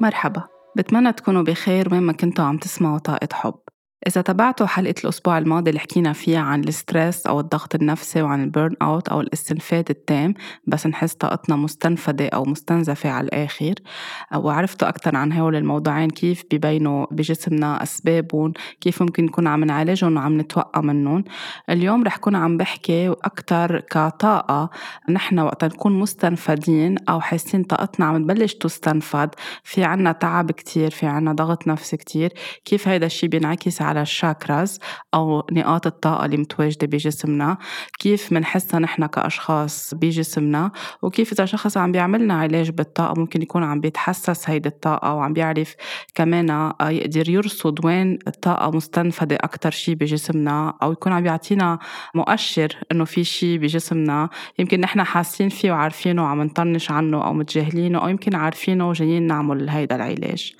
مرحبا بتمنى تكونوا بخير وين ما كنتوا عم تسمعوا طاقة حب. إذا تابعتوا حلقة الأسبوع الماضي اللي حكينا فيها عن ال stress أو الضغط النفسي وعن ال burnout أو الاستنفاد التام بس نحس طاقتنا مستنفدة أو مستنزفة على الآخر وعرفتوا أكثر عن هول الموضوعين كيف ببينوا بجسمنا أسبابهم كيف ممكن نكون عم نعالجهم وعم نتوقع منهم. اليوم رح كون عم بحكي أكثر كطاقة نحن وقت نكون مستنفدين أو حاسين طاقتنا عم تبلش تستنفد في عنا تعب كتير في عنا ضغط نفسي كتير كيف هيدا الشي بينعكس على الشاكراز أو نقاط الطاقة اللي متواجدة بجسمنا كيف منحسها نحن كأشخاص بجسمنا وكيف إذا شخص عم بيعملنا علاج بالطاقة ممكن يكون عم بيتحسس هيدي الطاقة وعم بيعرف كمان يقدر يرصد وين الطاقة مستنفدة أكتر شي بجسمنا أو يكون عم بيعطينا مؤشر إنه في شي بجسمنا يمكن نحن حاسين فيه وعارفينه وعم نطنش عنه أو متجاهلينه أو يمكن عارفينه وجايين نعمل هيدا العلاج.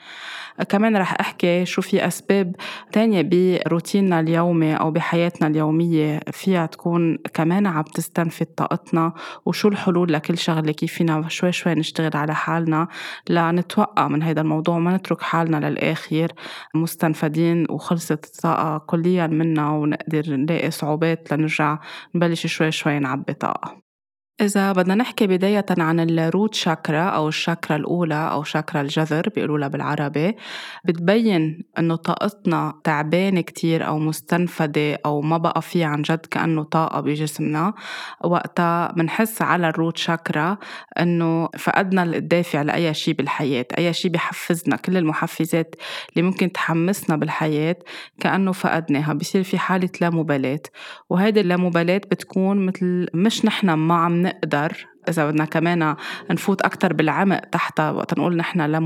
كمان رح أحكي شو في أسباب تانية بروتيننا اليومي أو بحياتنا اليومية فيها تكون كمان عم تستنفد طاقتنا وشو الحلول لكل شغلة كيف فينا شوي شوي نشتغل على حالنا لنتوقع من هذا الموضوع وما نترك حالنا للآخر مستنفدين وخلصت الطاقة كليا منا ونقدر نلاقي صعوبات لنرجع نبلش شوي شوي نعبي طاقة. إذا بدنا نحكي بداية عن الروت شاكرا أو الشاكرا الأولى أو شاكرا الجذر بيقولوا لها بالعربي بتبين إنه طاقتنا تعبانة كتير أو مستنفدة أو ما بقى في عن جد كأنه طاقة بجسمنا. وقتها بنحس على الروت شاكرا إنه فقدنا الدافع لأي شيء بالحياة أي شيء بحفزنا كل المحفزات اللي ممكن تحمسنا بالحياة كأنه فقدناها بصير في حالة لا مبالاة. وهيدي اللامبالاة بتكون مثل مش نحن ما عم نقدر إذا بدنا كمان نفوت أكتر بالعمق تحتها. وقت نقول نحن لا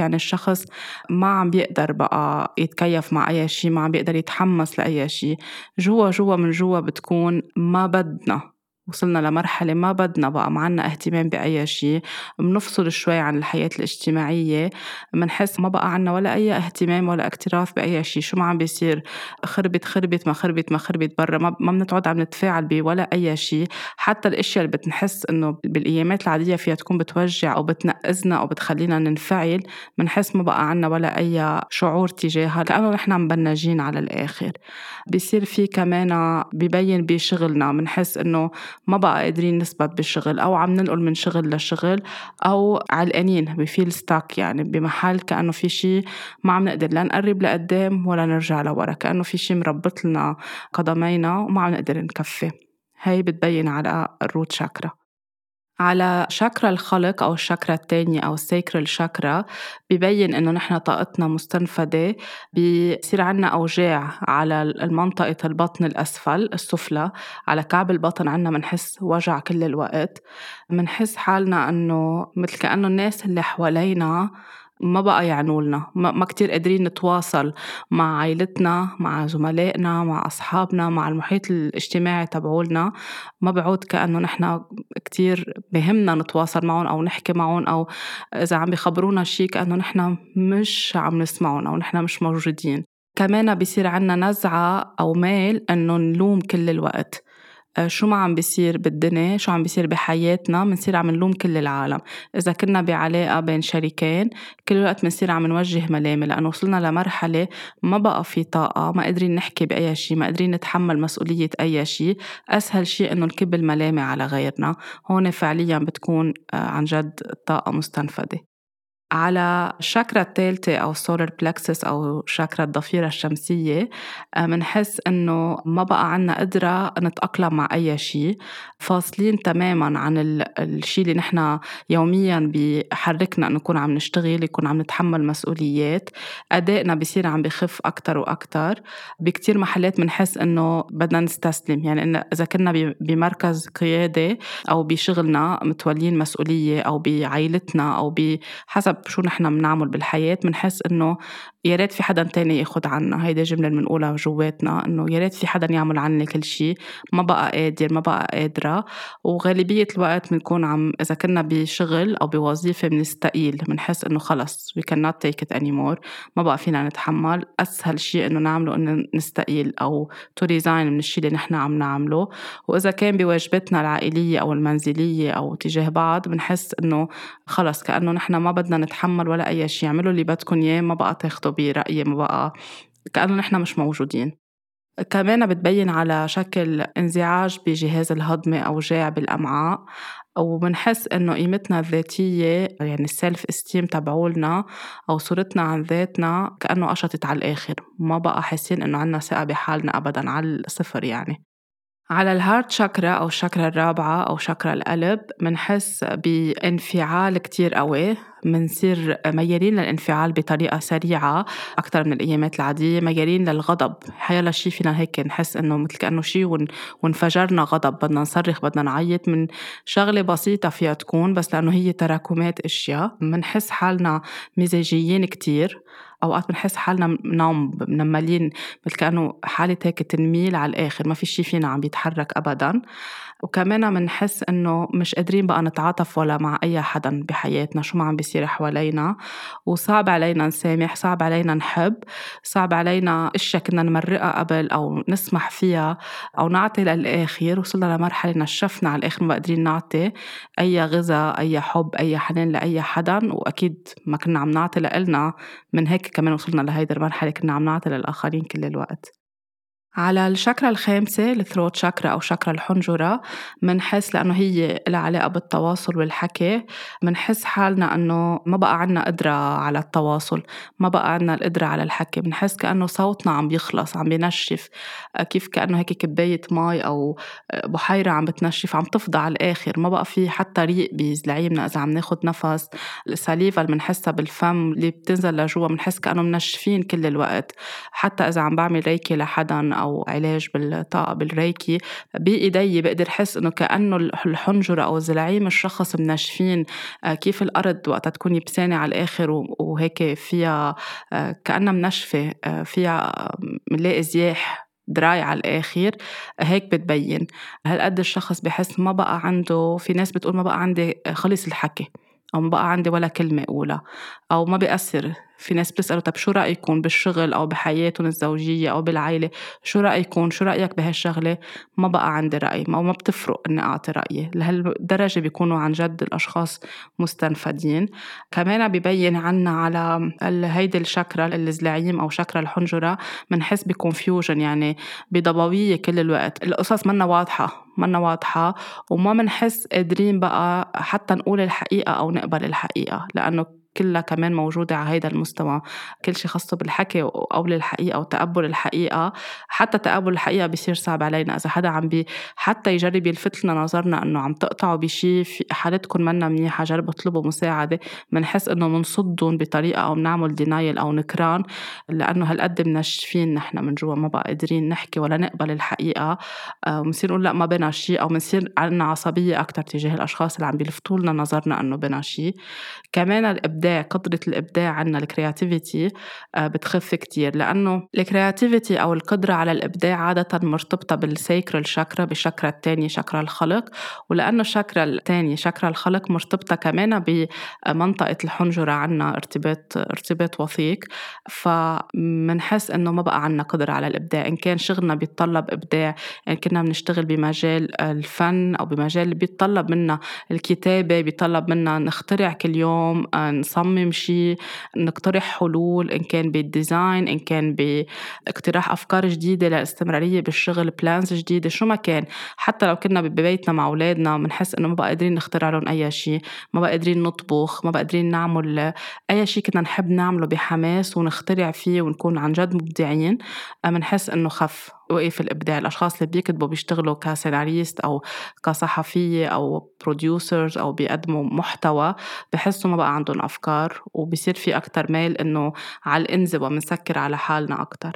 يعني الشخص ما عم بيقدر بقى يتكيف مع أي شيء ما عم بيقدر يتحمس لأي شيء. جوا جوا من جوا بتكون ما بدنا. وصلنا لمرحلة ما بدنا بقى ما عنا اهتمام بأي شيء بنفصل شوي عن الحياة الاجتماعية بنحس ما بقى عنا ولا أي اهتمام ولا اكتراث بأي شيء شو ما عم بيصير خربت خربت ما خربت ما خربت برا ما, بنتعود عم نتفاعل بولا أي شيء حتى الأشياء اللي بنحس إنه بالأيامات العادية فيها تكون بتوجع أو بتنقزنا أو بتخلينا ننفعل بنحس ما بقى عنا ولا أي شعور تجاهها لأنه نحن مبنجين على الآخر. بيصير في كمان ببين بشغلنا بنحس إنه ما بقى قادرين نثبت بالشغل أو عم ننقل من شغل لشغل أو علقانين ب feel stuck يعني بمحل كأنه في شيء ما عم نقدر لا نقرب لقدام ولا نرجع لورا كأنه في شيء مربط لنا قدمينا وما عم نقدر نكفي. هي بتبين على ال root chakra على شاكرا الخلق أو الشاكرا الثانية أو ال sacral chakra ببين إنه نحن طاقتنا مستنفدة بصير عنا أوجاع على المنطقة البطن الأسفل السفلى على كعب البطن عنا منحس وجع كل الوقت. منحس حالنا إنه مثل كأنه الناس اللي حوالينا ما بقى يعنوا لنا ما كتير قادرين نتواصل مع عائلتنا مع زملائنا مع أصحابنا مع المحيط الاجتماعي تبعولنا. ما بعود كأنه نحن كتير بهمنا نتواصل معهم أو نحكي معهم أو إذا عم بيخبرونا شيء كأنه نحن مش عم نسمعهم أو نحن مش موجودين. كمان بيصير عنا نزعة أو ميل إنه نلوم كل الوقت. شو ما عم بيصير بالدنيا شو عم بيصير بحياتنا بنصير عم نلوم كل العالم. إذا كنا بعلاقة بين شريكين كل الوقت بنصير عم نوجه ملامة لأنه وصلنا لمرحلة ما بقى في طاقة ما قادرين نحكي بأي شيء ما قادرين نتحمل مسؤولية أي شيء أسهل شيء إنه نكب الملامة على غيرنا. هون فعليا بتكون آه، عن جد طاقة مستنفدة على الشاكرا الثالثة أو السولار بلكسس أو شاكرا الضفيرة الشمسية بنحس آه، إنه ما بقى عنا قدرة نتأقلم مع أي شيء فاصلين تماما عن الشيء اللي نحن يوميا بحركنا إنه نكون عم نشتغل يكون عم نتحمل مسؤوليات. أدائنا بصير عم بخف أكتر وأكتر. بكتير محلات بنحس إنه بدنا نستسلم. يعني إن إذا كنا بمركز قيادة أو بشغلنا متولين مسؤولية أو بعائلتنا أو بحسب شو نحن بنعمل بالحياة بنحس إنه يا ريت في حدا تاني ياخد عنا. هيدي جملة بنقولها جواتنا إنه يا ريت في حدا يعمل عني كل شيء ما بقى قادر ما بقى قادرة. وغالبية الوقت بنكون عم إذا كنا بشغل أو بوظيفة بنستقيل بنحس إنه خلص we cannot take it anymore. ما بقى فينا نتحمل. أسهل شيء إنه نعمله إنه نستقيل أو to resign من الشيء اللي نحن عم نعمله. وإذا كان بواجباتنا العائلية أو المنزلية أو تجاه بعض بنحس إنه خلص كأنه نحن ما بدنا نتحمل ولا أي شيء اعملوا اللي بدكم إياه ما بقى تاخدوا برأيي ما بقى كأنه نحن مش موجودين. كمان بتبين على شكل انزعاج بجهاز الهضمي أو جاع بالأمعاء وبنحس إنه قيمتنا الذاتية يعني السيلف استيم تبعولنا أو صورتنا عن ذاتنا كأنه قشطت على الآخر ما بقى حاسين إنه عنا ثقة بحالنا أبدا على الصفر يعني. على الهارت شاكرا أو الشاكرا الرابعة أو شاكرا القلب منحس بانفعال كتير قوي منصير ميالين للانفعال بطريقة سريعة أكثر من الأيامات العادية ميالين للغضب. حيلا شي فينا هيك نحس إنه مثل كأنه شي وانفجرنا غضب بدنا نصرخ بدنا نعيط من شغلة بسيطة فيها تكون بس لأنه هي تراكمات أشياء. منحس حالنا مزاجيين كتير. أوقات بنحس حالنا نوم منملين مثل كأنه حالة هيك تنميل على الآخر. ما في شيء فينا عم بيتحرك ابدا. وكمان بنحس إنه مش قادرين بقى نتعاطف ولا مع أي حدا بحياتنا شو ما عم بيصير حوالينا. وصعب علينا نسامح صعب علينا نحب صعب علينا إشياء كنا نمرقها قبل أو نسمح فيها أو نعطي للآخر. وصلنا لمرحلة نشفنا على الآخر ما قادرين نعطي أي غذاء أي حب أي حنان لأي حدا. وأكيد ما كنا عم نعطي لإلنا من هيك كمان وصلنا لهيدي المرحلة كنا عم نعطي للآخرين كل الوقت. على الشاكرا الخامسة الثروت شاكرا أو شاكرا الحنجرة منحس لأنه هي لها علاقة بالتواصل والحكي. منحس حالنا أنه ما بقى عنا قدرة على التواصل ما بقى عنا القدرة على الحكي. بنحس كأنه صوتنا عم بيخلص عم بينشف. كيف كأنه هيك كباية مي أو بحيرة عم بتنشف عم تفضى على الآخر. ما بقى في حتى ريق بزلعيمنا إذا عم ناخد نفس. السليفة اللي بنحسها بالفم اللي بتنزل لجوا بنحس كأنه منشفين كل الوقت. حتى إذا عم بعمل ريكي لحدا أو علاج بالطاقة بالريكي بإيدي بقدر حس إنه كأنه الحنجرة أو زلعيم الشخص منشفين. آه، كيف الأرض وقتها تكون يبسانة على الآخر وهيك فيها آه، كأنها منشفة آه، فيها منلاقي زياح دراي على الآخر هيك بتبين. هالقد الشخص بحس ما بقى عنده في ناس بتقول ما بقى عندي خلص الحكي أو ما بقى عندي ولا كلمة أقولها أو ما بيأثر. في ناس بتسألوا طب شو رأيكم بالشغل أو بحياتهم الزوجية أو بالعائلة؟ شو رأيكم؟ شو رأيك بهالشغلة؟ ما بقى عندي رأي ما ما بتفرق إني أعطي رأيي لهالدرجة بيكونوا عن جد الأشخاص مستنفدين. كمان ببين عنا على هيدي الشكرة الزلاعيم أو شكرة الحنجرة بنحس بكونفيوجن يعني بضبوية كل الوقت. القصص منا واضحة منا واضحة وما بنحس قادرين بقى حتى نقول الحقيقة أو نقبل الحقيقة لأنه كلها كمان موجودة على هيدا المستوى. كل شيء خاصة بالحكي أو للحقيقة وتقبل الحقيقة. حتى تقبل الحقيقة بيصير صعب علينا. إذا حدا عم بي حتى يجرب يلفت لنا نظرنا إنه عم تقطعوا بشيء حالتكم منا منيحة جربوا اطلبوا مساعدة. بنحس إنه بنصدهم بطريقة أو بنعمل دينايل أو نكران. لأنه هالقد منشفين نحن من جوا ما بقى قادرين نحكي ولا نقبل الحقيقة. وبنصير آه، نقول لا ما بنا شيء أو بنصير عنا عصبية أكتر تجاه الأشخاص اللي عم بيلفتوا لنا نظرنا إنه بنا شيء كمان الإبداع الإبداع قدرة الإبداع عندنا ال creativity آه، بتخف كتير. لأنه ال creativity أو القدرة على الإبداع عادة مرتبطة بال sacral chakra بالشاكرا الثانية شاكرا الخلق. ولأنه الشاكرا الثانية شاكرا الخلق مرتبطة كمان بمنطقة الحنجرة عنا ارتباط ارتباط وثيق. فمنحس إنه ما بقى عنا قدرة على الإبداع. إن كان شغلنا بيتطلب إبداع إن كنا بنشتغل بمجال الفن أو بمجال اللي بيتطلب منا الكتابة بيطلب منا نخترع كل يوم آه، نصمم شيء نقترح حلول إن كان بال design إن كان باقتراح أفكار جديدة للاستمرارية بالشغل plans جديدة شو ما كان. حتى لو كنا ببيتنا مع أولادنا بنحس إنه ما بقى قادرين نخترع لهم أي شيء ما بقى قادرين نطبخ ما بقى قادرين نعمل أي شيء كنا نحب نعمله بحماس ونخترع فيه ونكون عن جد مبدعين بنحس إنه خف. وقف الإبداع. الأشخاص اللي بيكتبوا بيشتغلوا كسيناريست أو كصحفية أو producers أو بيقدموا محتوى بحسوا ما بقى عندهم أفكار وبصير في أكتر ميل إنه على الإنزوى بنسكر على حالنا أكتر.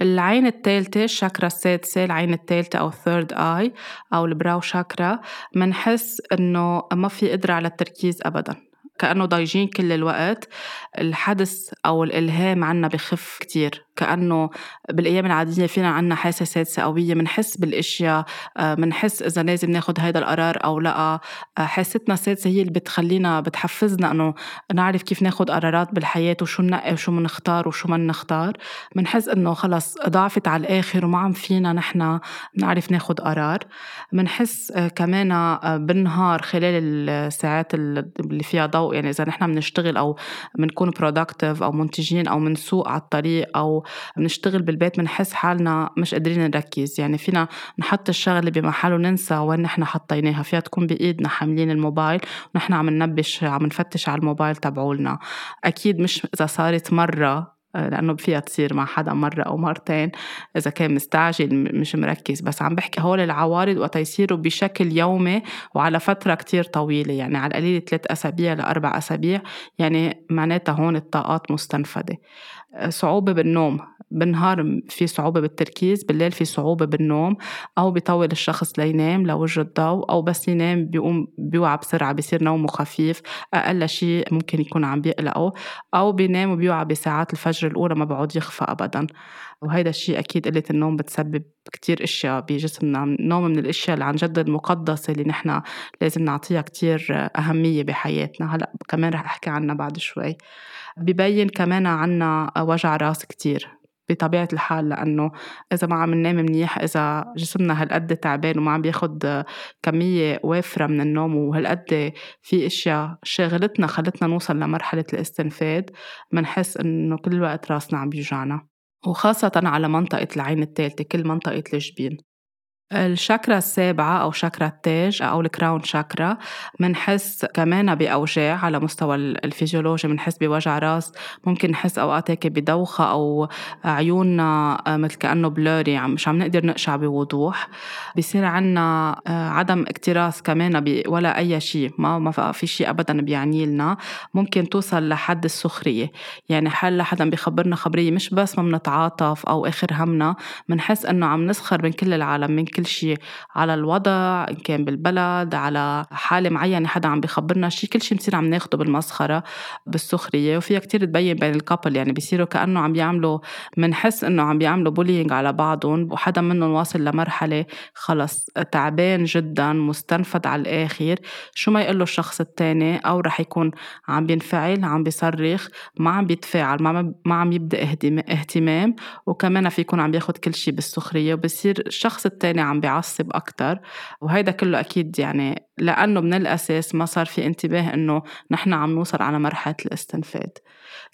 العين الثالثة الشاكرا السادسة العين الثالثة أو ال third eye أو ال brow chakra. منحس إنه ما في قدرة على التركيز أبدا. كأنه ضايجين كل الوقت. الحدس أو الإلهام عنا بخف كتير. كأنه بالأيام العادية فينا عنا حاسة سادسة قوية منحس بالأشياء منحس إذا لازم ناخد هيدا القرار أو لأ. حاستنا السادسة هي اللي بتخلينا بتحفزنا إنه نعرف كيف ناخد قرارات بالحياة وشو ننقي وشو منختار وشو ما نختار. منحس إنه خلص ضعفت على الآخر وما عم فينا نحن نعرف ناخد قرار. منحس كمان بالنهار خلال الساعات اللي فيها ضوء يعني إذا نحن بنشتغل أو بنكون برودكتيف أو منتجين أو منسوق على الطريق أو بنشتغل بالبيت بنحس حالنا مش قادرين نركز. يعني فينا نحط الشغلة بمحل وننسى وين نحن حطيناها. فيها تكون بإيدنا حاملين الموبايل ونحن عم ننبش عم نفتش على الموبايل تبعولنا. أكيد مش إذا صارت مرة لأنه فيها تصير مع حدا مرة أو مرتين. إذا كان مستعجل مش مركز. بس عم بحكي هول العوارض وقت يصيروا بشكل يومي وعلى فترة كتير طويلة. يعني على القليل ثلاث أسابيع لأربع أسابيع. يعني معناتها هون الطاقات مستنفدة صعوبة بالنوم. بالنهار في صعوبة بالتركيز بالليل في صعوبة بالنوم أو بيطول الشخص لينام لوجه الضوء أو بس ينام بيقوم بيوعى بسرعة بيصير نومه خفيف أقل شيء ممكن يكون عم بيقلقه أو بينام وبيوعى بساعات الفجر الأولى ما بعود يخفى أبدا. وهيدا الشيء أكيد قلة النوم بتسبب كتير أشياء بجسمنا. النوم من الأشياء اللي عن جد المقدسة اللي نحن لازم نعطيها كتير أهمية بحياتنا. هلأ كمان رح أحكي عنها بعد شوي. ببين كمان عنا وجع راس كتير. بطبيعة الحال لأنه إذا ما عم ننام منيح إذا جسمنا هالقد تعبان وما عم بياخد كمية وافرة من النوم وهالقد في أشياء شغلتنا خلتنا نوصل لمرحلة الاستنفاد منحس إنه كل الوقت راسنا عم بيوجعنا. وخاصة على منطقة العين الثالثة كل منطقة الجبين. الشاكرا السابعة أو شاكرا التاج أو ال crown chakra منحس كمان بأوجاع على مستوى الفيزيولوجي منحس بوجع راس ممكن نحس أوقات هيك بدوخة أو عيوننا آه، مثل كأنه blurry مش عم نقدر نقشع بوضوح. بصير عنا آه، عدم اكتراث كمان ولا أي شيء ما ما في شيء أبدا بيعني لنا. ممكن توصل لحد السخرية يعني حال حدا بيخبرنا خبرية مش بس ما بنتعاطف أو آخر همنا منحس إنه عم نسخر من كل العالم من كل شيء على الوضع إن كان بالبلد على حالة معينة حدا عم بخبرنا شيء كل شيء بصير عم ناخده بالمسخرة بالسخرية. وفيها كتير تبين بين ال couple يعني بيصيروا كأنه عم بيعملوا منحس إنه عم بيعملوا bullying على بعضهم وحدا منهم واصل لمرحلة خلص تعبان جدا مستنفد على الآخر. شو ما يقول له الشخص التاني؟ أو رح يكون عم بينفعل عم بيصرخ ما عم بيتفاعل ما عم يبدأ اهتمام. وكمان في يكون عم ياخد كل شيء بالسخرية. وبصير الشخص التاني عم بيعصب أكتر وهيدا كله أكيد يعني لأنه من الأساس ما صار في انتباه إنه نحن عم نوصل على مرحلة الاستنفاد.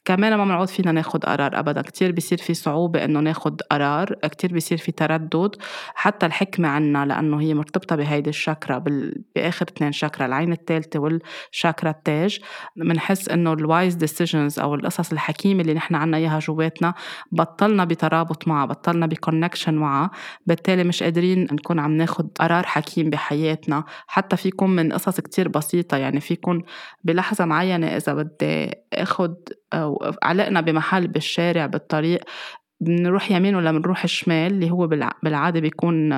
كمان ما بنعود فينا ناخد قرار ابدا. كتير بيصير في صعوبة إنه ناخد قرار كتير بيصير في تردد. حتى الحكمة عنا لأنه هي مرتبطة بهيدي الشاكرا بال... بآخر اثنين شاكرا العين الثالثة والشاكرا التاج. بنحس إنه ال wise decisions أو القصص الحكيمة اللي نحن عنا إياها جواتنا بطلنا بترابط معها بطلنا ب connection معها. بالتالي مش قادرين نكون عم ناخد قرار حكيم بحياتنا. حتى فيكون من قصص كتير بسيطة يعني فيكون بلحظة معينة إذا بدي آخد أو علقنا بمحل بالشارع بالطريق بنروح يمين ولا بنروح شمال؟ اللي هو بالعادة بيكون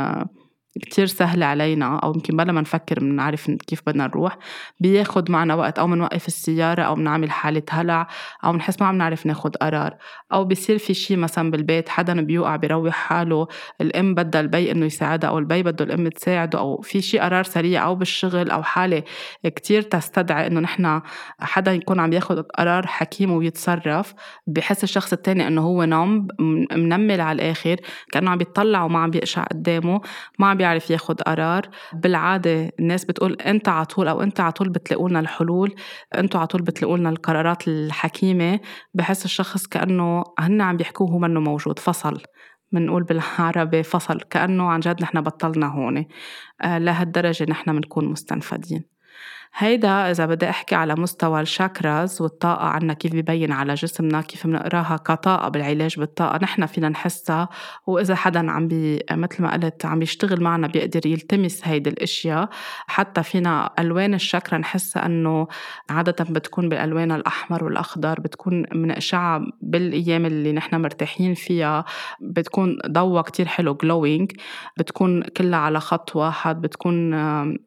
كتير سهل علينا أو يمكن بلا ما نفكر بنعرف كيف بدنا نروح بياخد معنا وقت أو بنوقف السيارة أو بنعمل حالة هلع أو بنحس ما عم نعرف ناخد قرار. أو بيصير في شي مثلا بالبيت حدا بيوقع بيروح حاله الأم بدها البي إنه يساعدها أو البي بده الأم تساعده أو في شي قرار سريع أو بالشغل أو حالة كتير تستدعي إنه نحن حدا يكون عم ياخد قرار حكيم ويتصرف. بحس الشخص التاني إنه هو نوم منمل على الآخر كأنه عم يطلع وما عم بيقشع قدامه ما عم بيعرف ياخد قرار. بالعادة الناس بتقول أنت على طول أو أنت على طول بتلاقوا لنا الحلول أنتوا على طول بتلاقوا لنا القرارات الحكيمة. بحس الشخص كأنه هن عم بيحكوه هو منه موجود فصل. بنقول بالعربي فصل كأنه عن جد نحن بطلنا هون. آه لهالدرجة نحن بنكون مستنفدين هيدا إذا بدي أحكي على مستوى الشاكراز والطاقة عنا كيف ببين على جسمنا كيف بنقراها كطاقة بالعلاج بالطاقة نحن فينا نحسها. وإذا حدا عم بي مثل ما قلت عم يشتغل معنا بيقدر يلتمس هيدي الأشياء. حتى فينا ألوان الشاكرا نحسها أنه عادة بتكون بالألوان الأحمر والأخضر بتكون منقشعة بالأيام اللي نحن مرتاحين فيها. بتكون ضوء كتير حلو glowing. بتكون كلها على خط واحد بتكون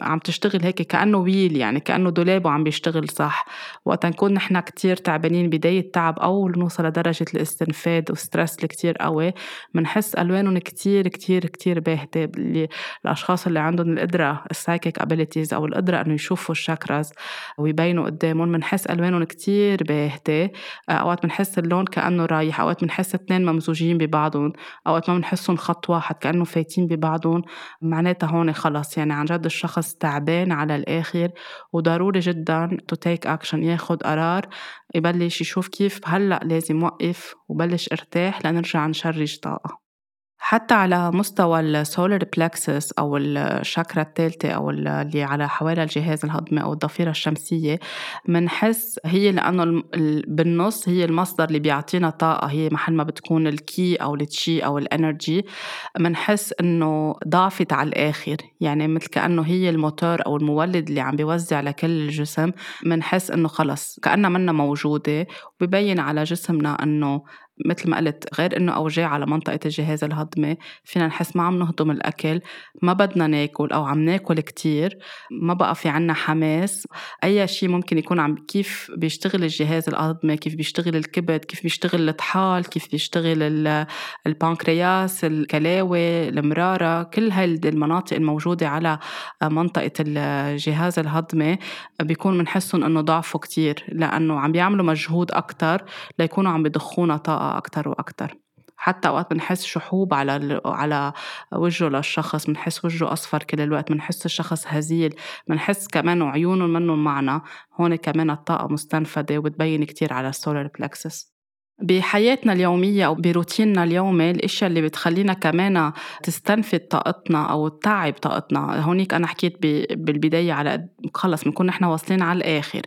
عم تشتغل هيك كأنه wheel يعني. يعني كأنه دولابه عم بيشتغل صح. وقت نكون نحن كتير تعبانين بداية تعب أو نوصل لدرجة الاستنفاد و stress الكتير قوي بنحس ألوانهم كتير كتير كتير باهتة اللي الأشخاص اللي عندهم القدرة ال psychic abilities أو القدرة إنه يشوفوا ال chakras ويبينوا قدامهم بنحس ألوانهم كتير باهتة. أوقات بنحس اللون كأنه رايح أوقات بنحس اثنين ممزوجين ببعضهم أوقات ما بنحسهم خط واحد كأنه فايتين ببعضهم. معناتها هون خلص يعني عن جد الشخص تعبان على الآخر وضروري جدا to take action ياخد قرار يبلش يشوف كيف هلأ لازم وقف وبلش أرتاح لنرجع نشرج طاقة. حتى على مستوى ال solar plexus أو الشاكرا الثالثة أو اللي على حوالي الجهاز الهضمي أو الضفيرة الشمسية منحس هي لأنه بالنص هي المصدر اللي بيعطينا طاقة هي محل ما بتكون الكي أو التشي أو ال energy منحس إنه ضعفت على الآخر يعني مثل كأنه هي الموتور أو المولد اللي عم بيوزع لكل الجسم منحس إنه خلص كأنها منا موجودة. وببين على جسمنا إنه مثل ما قلت غير إنه أوجاع على منطقة الجهاز الهضمي فينا نحس ما عم نهضم الأكل ما بدنا ناكل أو عم ناكل كتير ما بقى في عنا حماس. أي شيء ممكن يكون عم كيف بيشتغل الجهاز الهضمي كيف بيشتغل الكبد كيف بيشتغل الطحال كيف بيشتغل البنكرياس الكلاوي المرارة كل هاي المناطق الموجودة على منطقة الجهاز الهضمي بيكون بنحسهم إنه ضعفوا كتير لأنه عم بيعملوا مجهود أكثر ليكونوا عم بضخونا طاقة. أكتر وأكتر. حتى وقت بنحس شحوب على على وجهه للشخص بنحس وجهه أصفر كل الوقت بنحس الشخص هزيل بنحس كمان عيونه منهم معنا هون كمان الطاقة مستنفده وبتبين كتير على السولار بلكسس بحياتنا اليومية أو بروتيننا اليومي الأشياء اللي بتخلينا كمان تستنفد طاقتنا أو تعب طاقتنا. هونيك أنا حكيت بالبداية على خلص بنكون نحن واصلين على الآخر.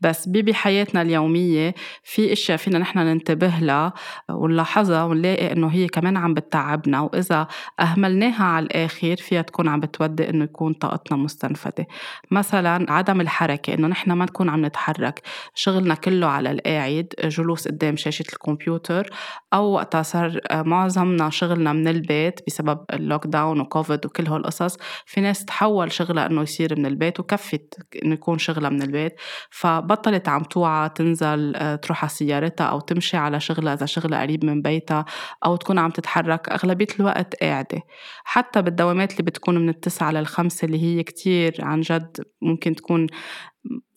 بس بحياتنا اليومية في أشياء فينا نحن ننتبه لها ونلاحظها ونلاقي إنه هي كمان عم بتعبنا وإذا أهملناها على الآخر فيها تكون عم بتودي إنه يكون طاقتنا مستنفدة مثلا عدم الحركة إنه نحن ما نكون عم نتحرك. شغلنا كله على القاعد جلوس قدام شاشة الكمبيوتر أو وقتها صار آه، معظمنا شغلنا من البيت بسبب اللوك داون وكوفيد وكل هالقصص. في ناس تحول شغلها إنه يصير من البيت وكفت إنه يكون شغلها من البيت. فبطلت عم توعى تنزل آه، تروح على سيارتها أو تمشي على شغلها إذا شغلها قريب من بيتها أو تكون عم تتحرك. أغلبية الوقت قاعدة. حتى بالدوامات اللي بتكون من التسعة للخمسة اللي هي كتير عن جد ممكن تكون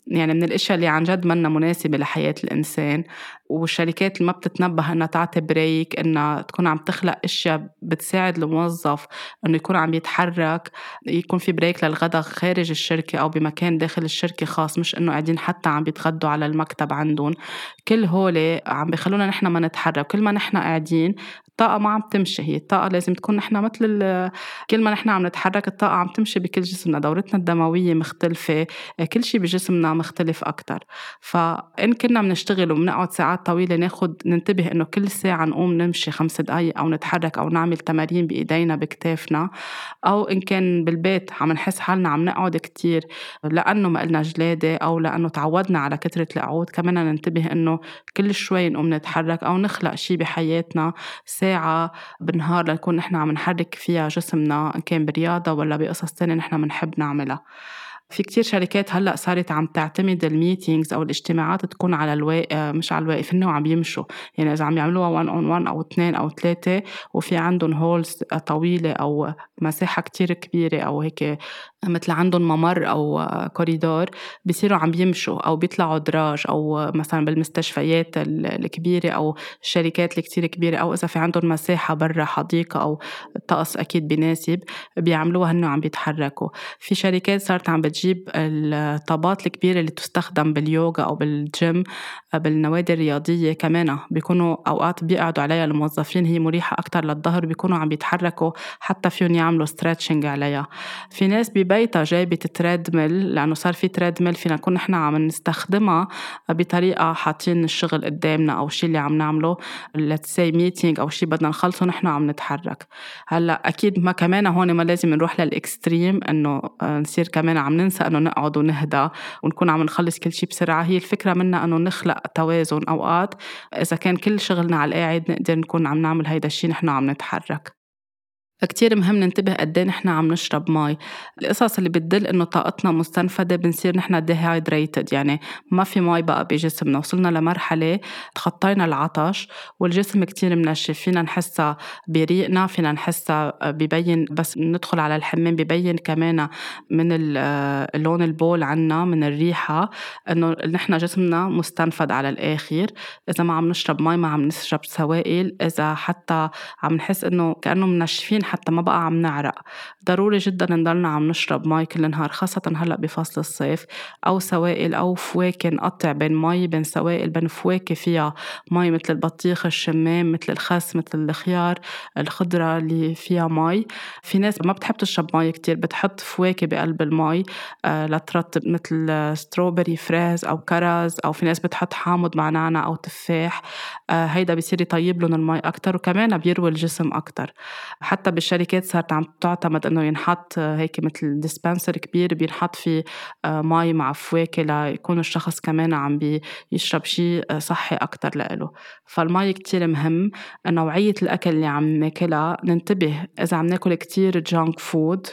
يعني من الإشياء اللي عن جد منا مناسبة لحياة الإنسان والشركات اللي ما بتتنبه إنها تعطي بريك إنها تكون عم تخلق إشياء بتساعد الموظف إنه يكون عم يتحرك يكون في بريك للغدا خارج الشركة أو بمكان داخل الشركة خاص مش إنه قاعدين حتى عم بيتغدوا على المكتب عندهم. كل هول عم بيخلونا نحن ما نتحرك كل ما نحن قاعدين الطاقة ما عم تمشي هي الطاقة لازم تكون نحن مثل كل ما نحن عم نتحرك الطاقة عم تمشي بكل جسمنا دورتنا الدموية مختلفة كل شيء بجسمنا مختلف أكتر. فإن كنا بنشتغل وبنقعد ساعات طويلة ناخد ننتبه إنه كل ساعة نقوم نمشي خمس دقايق أو نتحرك أو نعمل تمارين بإيدينا بكتافنا. أو إن كان بالبيت عم نحس حالنا عم نقعد كتير لأنه ما قلنا جلادة أو لأنه تعودنا على كثرة القعود كمان ننتبه إنه كل شوي نقوم نتحرك أو نخلق شيء بحياتنا. ساعة بالنهار لنكون نحن عم نحرك فيها جسمنا إن كان برياضة ولا بقصص تانية نحن بنحب نعملها. في كتير شركات هلأ صارت عم تعتمد ال meetings أو الاجتماعات تكون على الواقف مش على الواقف هن عم يمشوا. يعني إذا عم يعملوها 1 on 1 أو اثنين أو ثلاثة وفي عندهم halls طويلة أو مساحة كتير كبيرة أو هيك مثل عندهم ممر أو كوريدور بصيروا عم يمشوا أو بيطلعوا دراج أو مثلا بالمستشفيات الكبيرة أو الشركات الكتير كبيرة أو إذا في عندهم مساحة برا حديقة أو طقس أكيد بناسب بيعملوها هن عم بيتحركوا. في شركات صارت عم بتجيب الطابات الكبيرة اللي تستخدم باليوغا أو بالجيم بالنوادي الرياضية كمان. بيكونوا أوقات بيقعدوا عليها الموظفين هي مريحة أكثر للظهر بيكونوا عم بيتحركوا حتى فيهم يعملوا stretching عليها. في ناس ببيتها جايبة treadmill لأنه صار في treadmill فينا نكون نحن عم نستخدمها بطريقة حاطين الشغل قدامنا أو الشيء اللي عم نعمله let's say meeting أو شيء بدنا نخلصه نحن عم نتحرك. هلأ أكيد ما كمان هون ما لازم نروح لل extreme إنه آه، نصير كمان عم ننسى إنه نقعد ونهدى ونكون عم نخلص كل شيء بسرعة. هي الفكرة منا إنه نخلق توازن أوقات. إذا كان كل شغلنا على القاعد نقدر نكون عم نعمل هيدا الشيء نحن عم نتحرك. كتير مهم ننتبه قد إيه نحن عم نشرب مي القصص اللي بتدل إنه طاقتنا مستنفده بنصير نحن dehydrated يعني ما في مي بقى بجسمنا. وصلنا لمرحلة تخطينا العطش والجسم كتير منشف. فينا نحسها بريقنا فينا نحسها ببين بس ندخل على الحمام ببين كمان من اللون البول عنا من الريحة إنه نحن جسمنا مستنفد على الآخر. إذا ما عم نشرب مي ما عم نشرب سوائل. إذا حتى عم نحس إنه كأنه منشفين حتى ما بقى عم نعرق. ضروري جدا نضلنا عم نشرب مي كل نهار خاصة هلأ بفصل الصيف أو سوائل أو فواكه نقطع بين مي بين سوائل بين فواكه فيها مي مثل البطيخ الشمام مثل الخس مثل الخيار الخضرة اللي فيها مي. في ناس ما بتحب تشرب مي كتير بتحط فواكه بقلب المي آه لترطب مثل strawberry فريز أو كرز أو في ناس بتحط حامض مع نعناع أو تفاح. آه هيدا بيصير يطيب لهم المي أكتر وكمان بيروي الجسم أكتر. حتى بالشركات صارت عم تعتمد إنه ينحط هيك مثل dispenser كبير بينحط فيه آه، مي مع فواكه ليكون الشخص كمان عم بيشرب شيء آه، صحي أكثر لإله. فالمي كتير مهم. نوعية الأكل اللي عم ناكلها ننتبه إذا عم ناكل كتير junk food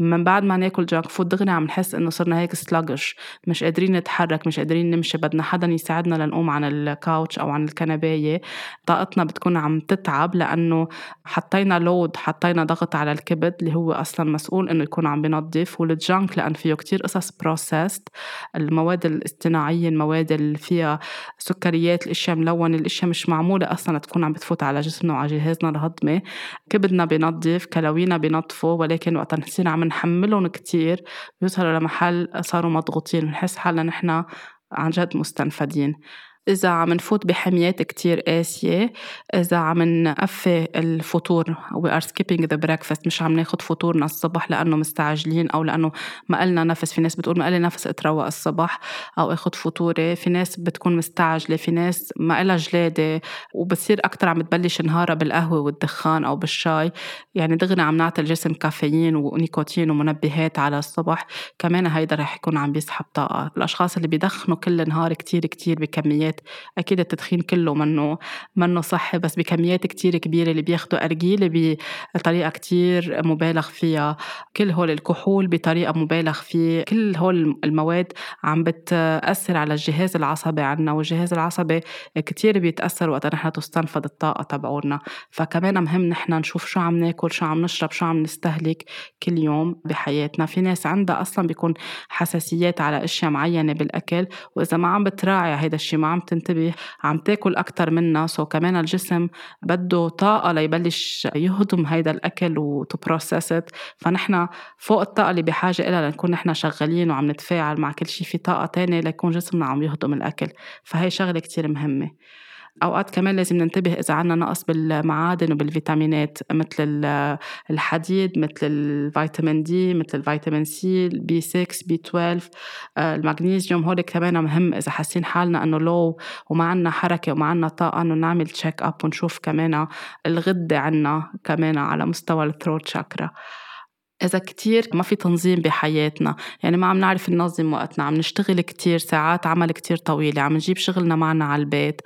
من بعد ما ناكل junk food دغري عم نحس إنه صرنا هيك sluggish مش قادرين نتحرك مش قادرين نمشي بدنا حدا يساعدنا لنقوم عن ال couch أو عن الكنباية. طاقتنا بتكون عم تتعب لأنه حطينا load حطينا ضغط على الكبد اللي هو أصلا مسؤول إنه يكون عم بينظف وال junk لأن فيه كتير قصص processed المواد الاصطناعية المواد اللي فيها سكريات الأشياء ملونة الأشياء مش معمولة أصلا تكون عم بتفوت على جسمنا وعلى جهازنا الهضمي. كبدنا بينظف كلاوينا بينظفوا ولكن وقت نصير عم نحملهم كتير بيوصلوا لمحل صاروا مضغوطين بنحس حالنا نحن عن جد مستنفدين. إذا عم نفوت بحميات كتير قاسية إذا عم نقفي الفطور we are skipping the breakfast مش عم ناخد فطورنا الصبح لأنه مستعجلين أو لأنه ما قلنا نفس في ناس بتقول ما قلي نفس اتروق الصبح أو آخد فطوري في ناس بتكون مستعجلة في ناس ما قلها جلادة وبتصير أكتر عم تبلش نهارها بالقهوة والدخان أو بالشاي. يعني دغري عم نعطي الجسم كافيين ونيكوتين ومنبهات على الصبح كمان هيدا رح يكون عم بيسحب طاقة. الأشخاص اللي بيدخنوا كل نهار كتير كتير بكميات أكيد التدخين كله منه منه صحي بس بكميات كتير كبيرة اللي بياخدوا ارجيله بطريقة كتير مبالغ فيها. كل هول الكحول بطريقة مبالغ فيه. كل هول المواد عم بتأثر على الجهاز العصبي عنا والجهاز العصبي كتير بيتأثر وقت نحن تستنفد الطاقة تبعولنا. فكمان مهم نحن نشوف شو عم ناكل شو عم نشرب شو عم نستهلك كل يوم بحياتنا. في ناس عندها أصلا بيكون حساسيات على أشياء معينة بالأكل وإذا ما عم بتراعي هيدا الشيء ما عم تنتبه عم تاكل أكتر منا سو كمان الجسم بده طاقة ليبلش يهضم هيدا الأكل و to process it فنحن فوق الطاقة اللي بحاجة إلها لنكون نحن شغالين وعم نتفاعل مع كل شيء في طاقة تانية ليكون جسمنا عم يهضم الأكل. فهي شغلة كتير مهمة. أوقات كمان لازم ننتبه إذا عنا نقص بالمعادن وبالفيتامينات مثل الحديد مثل الفيتامين D مثل الفيتامين C B 6 B 12 المغنيسيوم هول كمان مهم إذا حاسين حالنا إنه لو وما عنا حركة وما عنا طاقة إنه نعمل check up ونشوف كمان الغدة عنا كمان على مستوى ال throat chakra إذا كتير ما في تنظيم بحياتنا. يعني ما عم نعرف ننظم وقتنا عم نشتغل كتير ساعات عمل كتير طويلة عم نجيب شغلنا معنا على البيت.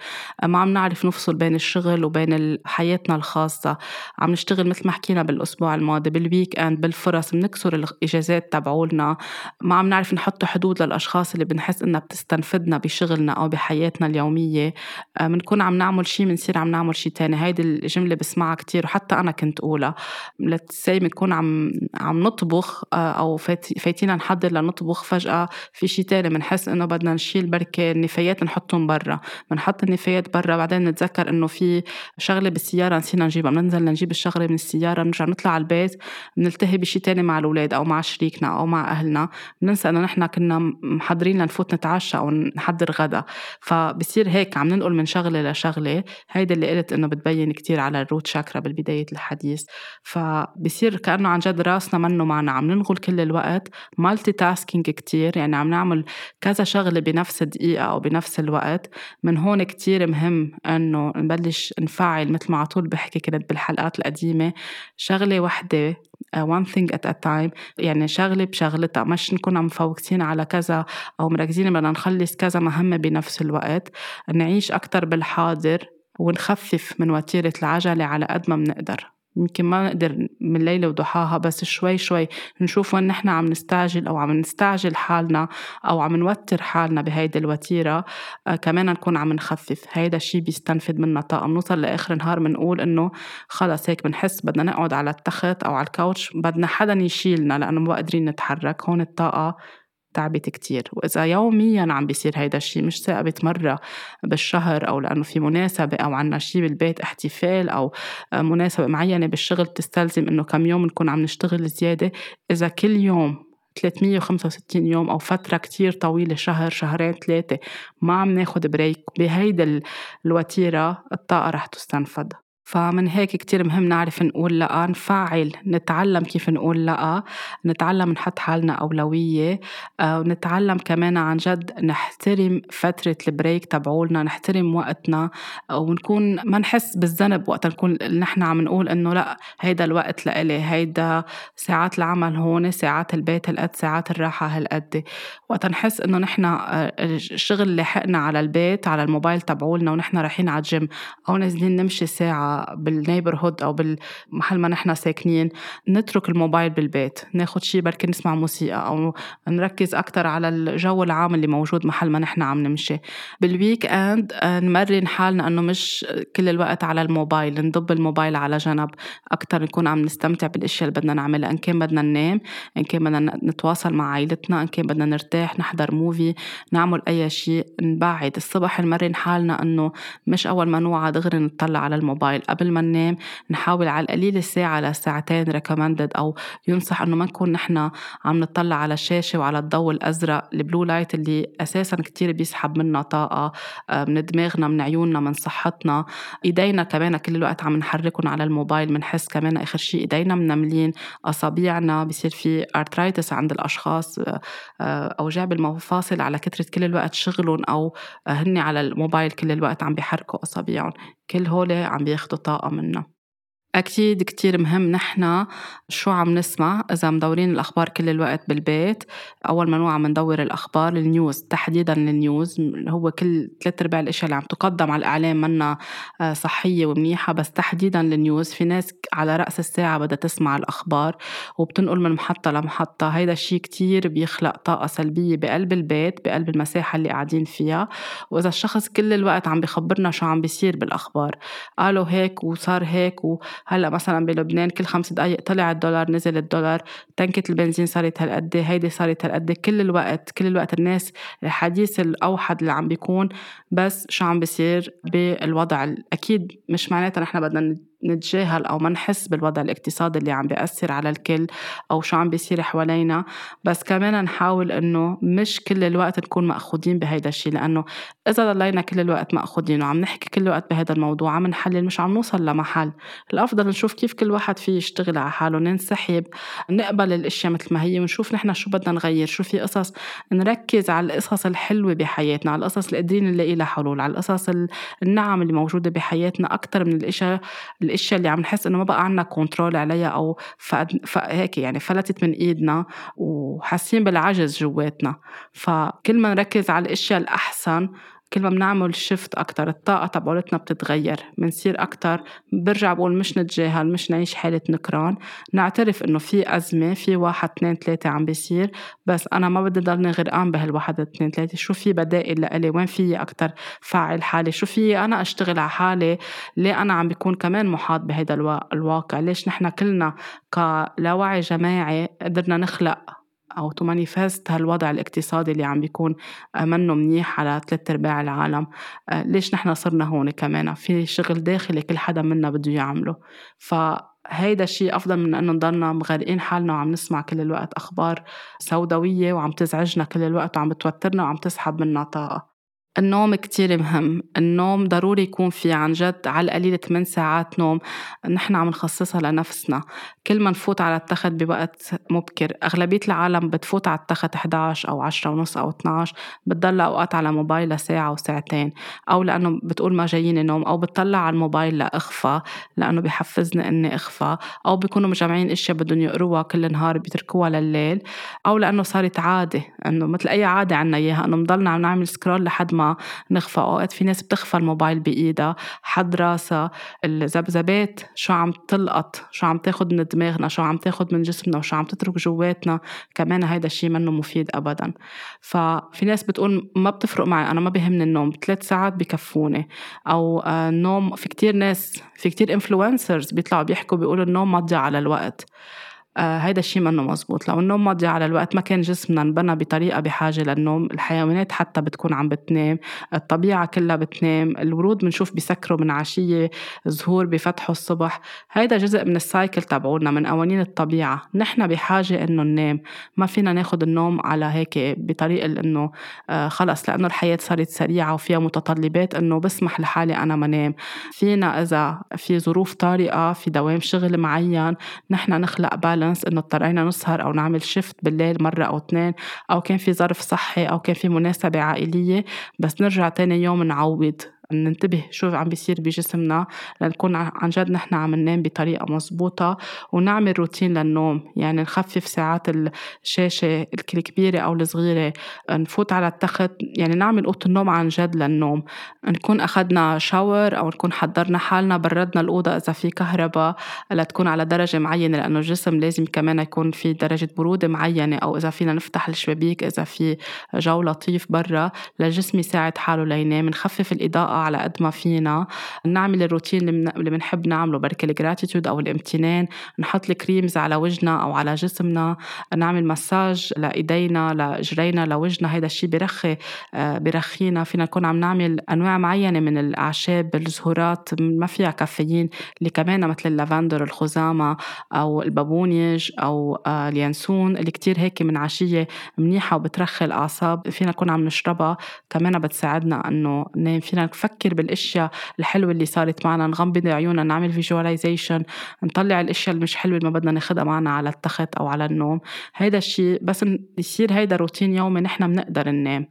ما عم نعرف نفصل بين الشغل وبين حياتنا الخاصة. عم نشتغل مثل ما حكينا بالأسبوع الماضي بال weekend بالفرص بنكسر الإجازات تبعولنا. ما عم نعرف نحط حدود للأشخاص اللي بنحس إنها بتستنفدنا بشغلنا أو بحياتنا اليومية. بنكون عم نعمل شيء بنصير عم نعمل شيء تاني. هيدي الجملة بسمعها كتير وحتى أنا كنت أقولها لتسي بنكون عم عم نطبخ آه، أو فايتينا نحضر لنطبخ فجأة. في شيء تاني بنحس إنه بدنا نشيل بركة النفايات نحطهم برا. بنحط النفايات برا بعدين نتذكر إنه في شغلة بالسيارة نسينا نجيبها. بننزل نجيب الشغلة من السيارة بنرجع نطلع على البيت بنلتهي بشيء تاني مع الأولاد أو مع شريكنا أو مع أهلنا. بننسى إنه نحن كنا محضرين لنفوت نتعشى أو نحضر غدا. فبصير هيك عم ننقل من شغلة لشغلة. هيدا اللي قلت إنه بتبين كتير على ال root chakra بالبداية الحديث. فبصير كأنه عن جد راسنا منه معنا عم ننغل كل الوقت. multitasking كتير يعني عم نعمل كذا شغلة بنفس الدقيقة أو بنفس الوقت. من هون كتير مهم إنه نبلش نفعل مثل ما عطول بحكي كنت بالحلقات القديمة. شغلة وحدة uh, one thing at a time. يعني شغلة بشغلتها. مش نكون عم مفوكسين على كذا أو مركزين بدنا نخلص كذا مهمة بنفس الوقت. نعيش أكتر بالحاضر ونخفف من وتيرة العجلة على قد ما بنقدر. يمكن ما نقدر من ليلة وضحاها بس شوي شوي نشوف وين نحن عم نستعجل أو عم نستعجل حالنا أو عم نوتر حالنا بهيدي الوتيرة آه كمان نكون عم نخفف. هيدا الشي بيستنفد منا طاقة. بنوصل لآخر النهار بنقول إنه خلص هيك بنحس بدنا نقعد على التخت أو على الكاوتش بدنا حدا يشيلنا لأنه ما قادرين نتحرك. هون الطاقة تعبت كتير. وإذا يوميا عم بيصير هيدا الشيء مش ثابت مرة بالشهر أو لأنه في مناسبة أو عنا شيء بالبيت احتفال أو مناسبة معينة بالشغل تستلزم إنه كم يوم نكون عم نشتغل زيادة. إذا كل يوم 365 يوم أو فترة كتير طويلة شهر شهرين ثلاثة ما عم ناخد بريك بهيدا الوتيرة الطاقة رح تستنفد فمن هيك كتير مهم نعرف نقول لأ نفعل نتعلم كيف نقول لأ نتعلم نحط حالنا أولوية آه، ونتعلم كمان عن جد نحترم فترة البريك تبعولنا نحترم وقتنا ونكون ما نحس بالذنب وقت نكون نحن عم نقول إنه لأ هيدا الوقت لإلي هيدا ساعات العمل هون ساعات البيت هالقد ساعات الراحة هالقد. وقت نحس إنه نحن آه، الشغل لحقنا على البيت على الموبايل تبعولنا ونحن رايحين على الجيم أو نازلين نمشي ساعة بال neighborhood أو بالمحل ما نحن ساكنين نترك الموبايل بالبيت ناخد شيء بركي نسمع موسيقى أو نركز أكثر على الجو العام اللي موجود محل ما نحن عم نمشي. بال weekend آه، نمرن حالنا إنه مش كل الوقت على الموبايل نضب الموبايل على جنب أكثر نكون عم نستمتع بالأشياء اللي بدنا نعملها إن كان بدنا ننام إن كان بدنا نتواصل مع عائلتنا إن كان بدنا نرتاح نحضر movie نعمل أي شيء نبعد الصبح نمرن حالنا إنه مش أول ما نوعى دغري نطلع على الموبايل. قبل ما ننام نحاول على القليل ساعة لساعتين recommended أو ينصح إنه ما نكون نحن عم نطلع على الشاشة وعلى الضوء الأزرق ال blue light اللي أساسا كتير بيسحب منا طاقة آه، من دماغنا من عيوننا من صحتنا. إيدينا كمان كل الوقت عم نحركهم على الموبايل بنحس كمان آخر شيء إيدينا منملين. أصابيعنا بصير في arthritis عند الأشخاص آه، آه، أوجاع بالمفاصل على كثرة كل الوقت شغلهم أو هن على الموبايل كل الوقت عم بيحركوا أصابيعهم كل هول عم بياخدوا طاقة منا. أكيد كتير مهم نحنا شو عم نسمع إذا مدورين الأخبار كل الوقت بالبيت. أول ما نوعى عم ندور الأخبار ال news تحديدا ال news هو كل ثلاث أرباع الأشياء اللي عم تقدم على الإعلام منا آه، صحية ومنيحة. بس تحديدا ال news في ناس على رأس الساعة بدها تسمع الأخبار وبتنقل من محطة لمحطة. هيدا الشيء كتير بيخلق طاقة سلبية بقلب البيت بقلب المساحة اللي قاعدين فيها. وإذا الشخص كل الوقت عم بخبرنا شو عم بيصير بالأخبار. قالوا هيك وصار هيك و هلأ مثلا بلبنان كل خمس دقائق طلع الدولار نزل الدولار تنكة البنزين صارت هالقد هيدي صارت هالقد. كل الوقت كل الوقت الناس الحديث الأوحد اللي عم بيكون بس شو عم بيصير بالوضع؟ أكيد مش معناتها نحن بدنا نتجاهل أو ما نحس بالوضع الاقتصادي اللي عم بيأثر على الكل أو شو عم بيصير حوالينا. بس كمان نحاول إنه مش كل الوقت نكون مأخوذين بهيدا الشيء لأنه إذا ضلينا كل الوقت مأخوذين وعم نحكي كل الوقت بهذا الموضوع عم نحلل مش عم نوصل لمحل. الأفضل نشوف كيف كل واحد فيه يشتغل على حاله ننسحب نقبل الأشياء مثل ما هي ونشوف نحن شو بدنا نغير شو في قصص نركز على القصص الحلوة بحياتنا على القصص اللي قادرين نلاقي لها حلول على القصص النعم اللي موجودة بحياتنا أكثر من الأشياء الأشياء اللي عم نحس إنه ما بقى عنا كنترول عليها أو هيك يعني فلتت من إيدنا وحاسين بالعجز جواتنا. فكل ما نركز على الأشياء الأحسن كل ما بنعمل شفت أكتر الطاقة تبعولتنا بتتغير بنصير أكتر. برجع بقول مش نتجاهل مش نعيش حالة نكران. نعترف إنه في أزمة في واحد اثنين ثلاثة عم بيصير بس أنا ما بدي ضلني غرقان بهالواحد اثنين ثلاثة. شو في بدائل لإلي؟ وين في أكتر فاعل حالي؟ شو في أنا أشتغل على حالي؟ ليه أنا عم بيكون كمان محاط بهذا الواقع؟ ليش نحن كلنا كلاوعي جماعي قدرنا نخلق أو to manifest هالوضع الاقتصادي اللي عم بيكون منه منيح على ثلاث أرباع العالم. آه، ليش نحن صرنا هون كمان؟ في شغل داخلي كل حدا منا بده يعمله. فهيدا الشيء أفضل من إنه نضلنا مغرقين حالنا وعم نسمع كل الوقت أخبار سوداوية وعم تزعجنا كل الوقت وعم بتوترنا وعم تسحب منا طاقة. النوم كتير مهم. النوم ضروري يكون في عن جد على القليل 8 ساعات نوم نحن عم نخصصها لنفسنا. كل ما نفوت على التخت بوقت مبكر. أغلبية العالم بتفوت على التخت 11 أو 10 ونص أو 12 بتضل أوقات على موبايل ساعة وساعتين أو لأنه بتقول ما جايين نوم. أو بتطلع على الموبايل لأخفى لأنه بحفزني إني أخفى أو بيكونوا مجمعين أشياء بدهم يقروها كل نهار بيتركوها لليل. أو لأنه صارت عادة. إنه مثل أي عادة عنا إياها. إنه بضلنا عم نعمل scroll لحد ما نغفى أوقات. في ناس بتغفى الموبايل بإيدها حد راسها الذبذبات شو عم تلقط شو عم تاخد من دماغنا شو عم تاخد من جسمنا وشو عم تترك جواتنا. كمان هيدا الشيء منه مفيد أبدا. ففي ناس بتقول ما بتفرق معي أنا ما بيهمني النوم. ثلاث ساعات بكفوني. أو النوم آه، في كتير ناس في كتير influencers بيطلعوا بيحكوا بيقولوا النوم مضيع على الوقت. هيدا الشيء منه مزبوط. لو النوم مضيع على الوقت ما كان جسمنا انبنى بطريقة بحاجة للنوم الحيوانات حتى بتكون عم بتنام الطبيعة كلها بتنام الورود بنشوف بيسكروا من عشية زهور بفتحوا الصبح. هيدا جزء من السايكل تبعولنا من قوانين الطبيعة. نحن بحاجة إنه ننام. ما فينا ناخد النوم على هيك بطريقة إنه آه خلص لأنه الحياة صارت سريعة وفيها متطلبات إنه بسمح لحالي أنا ما نام. فينا إذا في ظروف طارئة في دوام شغل معين نحن نخلق بالانس بالانس إنه اضطرينا نسهر أو نعمل شيفت بالليل مرة أو اثنين أو كان في ظرف صحي أو كان في مناسبة عائلية بس نرجع تاني يوم نعوض. ننتبه شو عم بيصير بجسمنا لنكون عن جد نحن عم ننام بطريقة مزبوطة ونعمل روتين للنوم. يعني نخفف ساعات الشاشة الكبيرة أو الصغيرة نفوت على التخت. يعني نعمل أوضة النوم عن جد للنوم. نكون أخدنا شاور أو نكون حضرنا حالنا بردنا الأوضة إذا في كهرباء لتكون على درجة معينة لأنه الجسم لازم كمان يكون في درجة برودة معينة. أو إذا فينا نفتح الشبابيك إذا في جو لطيف برا للجسم يساعد حاله لينام. نخفف الإضاءة على قد ما فينا. نعمل الروتين اللي بنحب نعمله بركي ال gratitude أو الامتنان. نحط ال creams على وجهنا أو على جسمنا. نعمل مساج لإيدينا لاجرينا لوجهنا. هيدا الشيء برخي آه، برخينا فينا نكون عم نعمل أنواع معينة من الأعشاب الزهورات. ما فيها كافيين. اللي كمان مثل اللافندر الخزامة أو البابونيج أو آه، اليانسون. اللي كتير هيك من عشية منيحة وبترخي الأعصاب. فينا نكون عم نشربها. كمان بتساعدنا إنه ننام. فينا نفكر بالأشياء الحلوة اللي صارت معنا نغمض عيوننا نعمل visualization نطلع الأشياء اللي مش حلوة اللي ما بدنا ناخدها معنا على التخت أو على النوم. هيدا الشيء بس يصير هيدا روتين يومي نحن بنقدر ننام.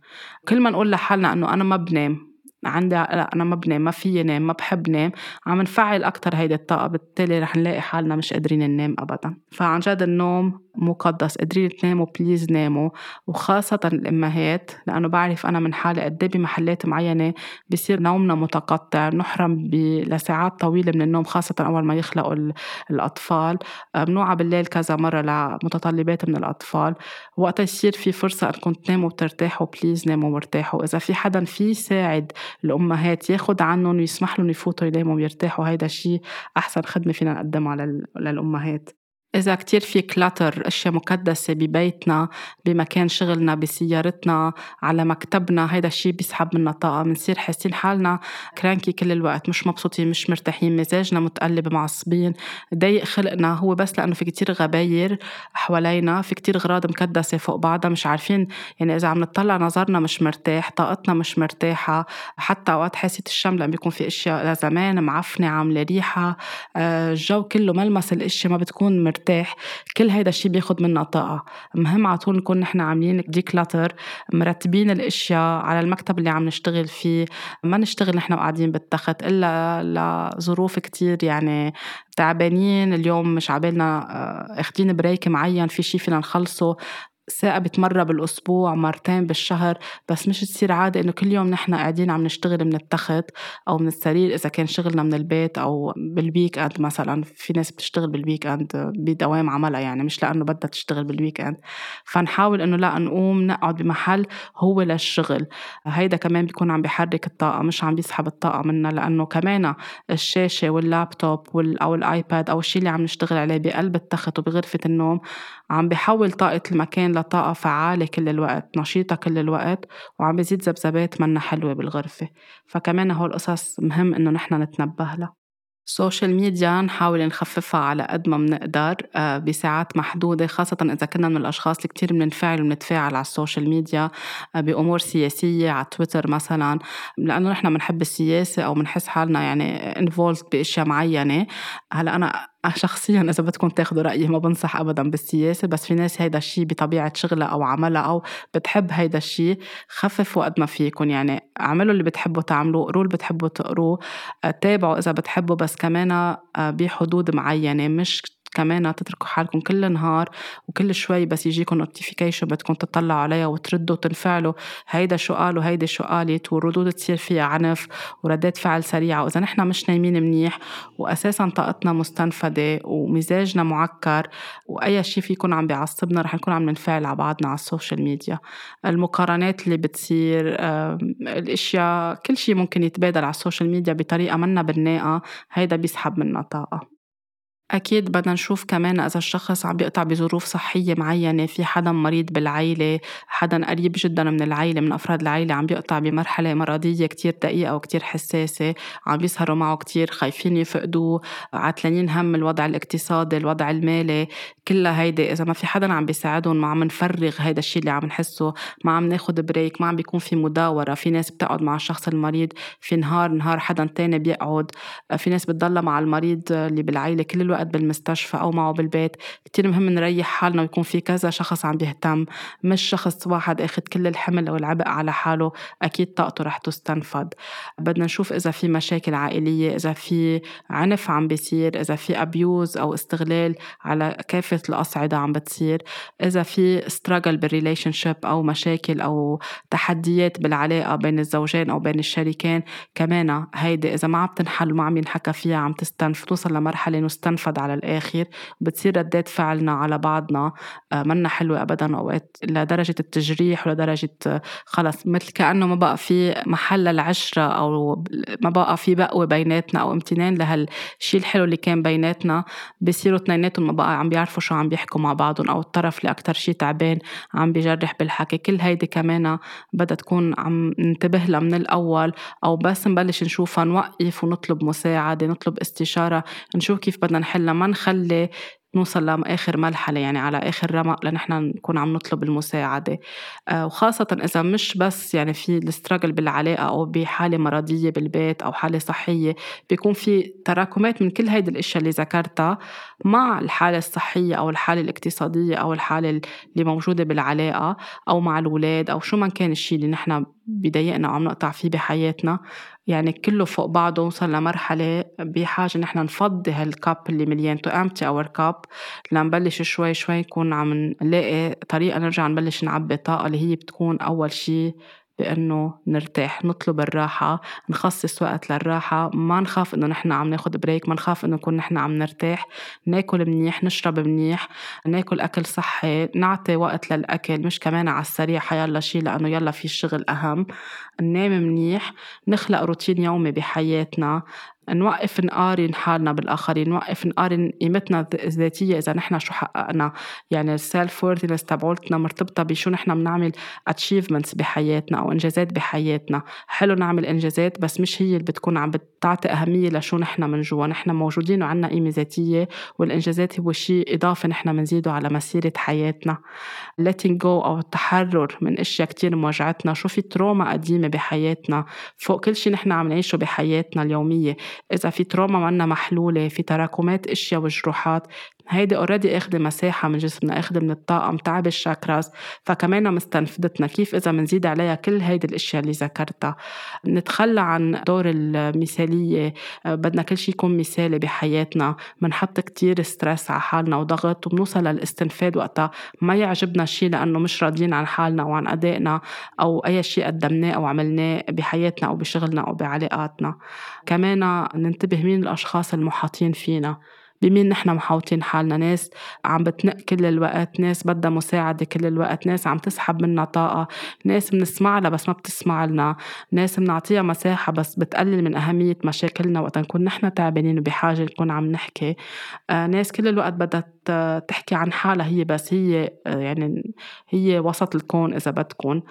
كل ما نقول لحالنا إنه أنا ما بنام عندي لا أنا ما بنام ما فيي نام ما بحب نام. عم نفعل أكثر هيدي الطاقة بالتالي رح نلاقي حالنا مش قادرين ننام ابدا. فعن جد النوم مقدس قادرين تناموا please ناموا. وخاصة الأمهات لأنه بعرف أنا من حالي قد إيه بمحلات معينة بصير نومنا متقطع نحرم لساعات طويلة من النوم خاصة أول ما يخلقوا الأطفال. منوعى بالليل كذا مرة لمتطلبات من الأطفال. وقتها يصير في فرصة أنكم تناموا وترتاحوا please ناموا وارتاحوا. إذا في حدا في يساعد الأمهات ياخد عنهم ويسمح لهم يفوتوا يناموا ويرتاحوا. هيدا الشيء أحسن خدمة فينا نقدمها للأمهات. إذا كتير في كلاتر أشياء مكدسة ببيتنا بمكان شغلنا بسيارتنا على مكتبنا هيدا الشيء بيسحب منا طاقة. بنصير حاسين حالنا كرانكي كل الوقت مش مبسوطين مش مرتاحين مزاجنا متقلب معصبين. ضيق خلقنا هو بس لأنه في كتير غباير حوالينا في كتير غراض مكدسة فوق بعضها مش عارفين يعني إذا عم نطلع نظرنا مش مرتاح طاقتنا مش مرتاحة. حتى أوقات حاسة الشم لما بيكون في أشياء لزمان معفنة عاملة ريحة. آه، الجو كله ملمس الأشياء ما بتكون مرتاحة. مرتاح كل هيدا الشيء بياخد منا طاقة. مهم على طول نكون نحن عاملين ديكلاتر مرتبين الأشياء على المكتب اللي عم نشتغل فيه. ما نشتغل نحن وقاعدين بالتخت إلا لظروف كتير يعني تعبانين. اليوم مش عبالنا آه، أخدين بريك معين في شيء فينا نخلصه. ساعة بتمرة بالأسبوع مرتين بالشهر بس مش تصير عادة إنه كل يوم نحن قاعدين عم نشتغل من التخت أو من السرير إذا كان شغلنا من البيت أو بال weekend مثلا في ناس بتشتغل بال weekend بدوام عملها يعني مش لأنه بدها تشتغل بال weekend فنحاول إنه لا نقوم نقعد بمحل هو للشغل. هيدا كمان بيكون عم بيحرك الطاقة مش عم بيسحب الطاقة منا لأنه كمان الشاشة واللابتوب أو ال iPad أو الشيء اللي عم نشتغل عليه بقلب التخت وبغرفة النوم عم بحول طاقة المكان لطاقة فعالة كل الوقت نشيطة كل الوقت وعم بزيد ذبذبات منا حلوة بالغرفة. فكمان هول القصص مهم إنه نحن نتنبه لها. ال social media نحاول نخففها على قد ما بنقدر آه، بساعات محدودة خاصة إذا كنا من الأشخاص اللي كتير بننفعل وبنتفاعل على ال social media آه، بأمور سياسية على تويتر مثلا. لأنه نحن بنحب السياسة أو بنحس حالنا يعني involved بأشياء معينة. هلأ أنا شخصيا إذا بدكم تاخذوا رأيي ما بنصح ابدا بالسياسة بس في ناس هيدا الشيء بطبيعة شغلها أو عملها أو بتحب هيدا الشيء خففوا قد ما فيكم يعني اعملوا اللي بتحبوا تعملوه قروا اللي بتحبوا تقروه تابعوا إذا بتحبوا بس كمان آه، بحدود معينة. مش كمان تتركوا حالكم كل نهار وكل شوي بس يجيكم نوتيفيكيشن بدكم تطلعوا عليها وتردوا وتنفعلوا. هيدا شو قال وهيدي شو قالت؟ والردود تصير فيها عنف وردات فعل سريعة. وإذا نحن مش نايمين منيح وأساسا طاقتنا مستنفدة ومزاجنا معكر وأي شيء فيكون عم بيعصبنا رح نكون عم ننفعل على بعضنا على ال social media. المقارنات اللي بتصير الأشياء كل شيء ممكن يتبادل على ال social media بطريقة منا بناءة هيدا بيسحب منا طاقة. أكيد بدنا نشوف كمان إذا الشخص عم بيقطع بظروف صحية معينة في حدا مريض بالعيلة حدا قريب جدا من العيلة من أفراد العيلة عم بيقطع بمرحلة مرضية كتير دقيقة وكتير حساسة عم بيسهروا معه كتير خايفين يفقدوه عتلانين هم الوضع الاقتصادي الوضع المالي كلها هيدي إذا ما في حدا عم بيساعدهم ما عم نفرغ هيدا الشيء اللي عم نحسه ما عم ناخد بريك ما عم بيكون في مداورة في ناس بتقعد مع الشخص المريض في نهار نهار حدا تاني بيقعد في ناس بتضلها مع المريض اللي بالعيلة كل الوقت بالمستشفى أو معه بالبيت. كتير مهم نريح حالنا ويكون في كذا شخص عم بيهتم مش شخص واحد أخذ كل الحمل أو العبء على حاله أكيد طاقته رح تستنفد بدنا نشوف إذا في مشاكل عائلية إذا في عنف عم بيصير إذا في abuse أو استغلال على كافة الأصعدة عم بتصير إذا في struggle بال relationship أو مشاكل أو تحديات بالعلاقة بين الزوجين أو بين الشريكين. كمان هيدي إذا ما عم تنحل وما عم ينحكى فيها عم تستنفد توصل لمرحلة نستنفد على الآخر بتصير ردات فعلنا على بعضنا آه، منا حلوة أبدا أوقات لدرجة التجريح ولدرجة آه، خلص مثل كأنه ما بقى في محل للعشرة أو ما بقى في بقوة بيناتنا أو امتنان لهالشي الحلو اللي كان بيناتنا بصيروا اثنيناتهم ما بقى عم بيعرفوا شو عم بيحكوا مع بعضهم أو الطرف اللي أكتر شي تعبان عم بيجرح بالحكي. كل هيدي كمان بدها تكون عم ننتبه لها من الأول أو بس نبلش نشوفها نوقف ونطلب مساعدة نطلب استشارة نشوف كيف بدنا نحلها ما نخلي نوصل لآخر مرحلة يعني على آخر رمق لنحن نكون عم نطلب المساعدة. آه، وخاصة إذا مش بس يعني في الستراجل بالعلاقة أو بحالة مرضية بالبيت أو حالة صحية بيكون في تراكمات من كل هيدي الأشياء اللي ذكرتها مع الحالة الصحية أو الحالة الاقتصادية أو الحالة اللي موجودة بالعلاقة أو مع الأولاد أو شو ما كان الشيء اللي نحن بضايقنا وعم نقطع فيه بحياتنا. يعني كله فوق بعضه وصل لمرحلة بحاجة نحن نفضي هال cup اللي مليان. to empty our cup لنبلش شوي شوي نكون عم نلاقي طريقة نرجع نبلش نعبي طاقة اللي هي بتكون أول شي بأنه نرتاح نطلب الراحة نخصص وقت للراحة. ما نخاف إنه نحن عم ناخد break ما نخاف إنه نكون نحن عم نرتاح. ناكل منيح نشرب منيح ناكل أكل صحي نعطي وقت للأكل. مش كمان على السريع حيلا شي لأنه يلا في الشغل أهم. ننام منيح نخلق روتين يومي بحياتنا. نوقف نقارن حالنا بالآخرين نوقف نقارن قيمتنا الذاتية إذا نحن شو حققنا. يعني ال self worthness تبعولتنا مرتبطة بشو نحن بنعمل achievements بحياتنا أو إنجازات بحياتنا. حلو نعمل إنجازات بس مش هي اللي بتكون عم بتعطي أهمية لشو نحن من جوا. نحن موجودين وعنا قيمة ذاتية والإنجازات هو شيء إضافي نحن بنزيده على مسيرة حياتنا. letting go أو التحرر من أشياء كتير موجعتنا شو في trauma قديمة بحياتنا. فوق كل شيء نحن عم نعيشه بحياتنا اليومية. إذا في trauma منا محلولة في تراكمات أشياء وجروحات هيدي already اخذة مساحة من جسمنا اخذة من الطاقة متعب ال chakras. فكمان مستنفدتنا كيف إذا منزيد عليها كل هيدي الأشياء اللي ذكرتها. نتخلى عن دور المثالية. بدنا كل شيء يكون مثالي بحياتنا. بنحط كتير ستريس على حالنا وضغط وبنوصل للاستنفاد وقتها. ما يعجبنا شيء لأنه مش راضيين عن حالنا وعن أدائنا أو أي شيء قدمناه أو عملناه بحياتنا أو بشغلنا أو بعلاقاتنا. كمان ننتبه مين الأشخاص المحاطين فينا. بمين نحن محاوطين حالنا. ناس عم بتنق كل الوقت ناس بدها مساعدة كل الوقت ناس عم تسحب منا طاقة ناس بنسمع لها بس ما بتسمع لنا ناس بنعطيها مساحة بس بتقلل من أهمية مشاكلنا وقت نكون نحن تعبانين وبحاجة نكون عم نحكي. آه ناس كل الوقت بدها تحكي عن حالها هي بس هي آه يعني هي وسط الكون إذا بدكم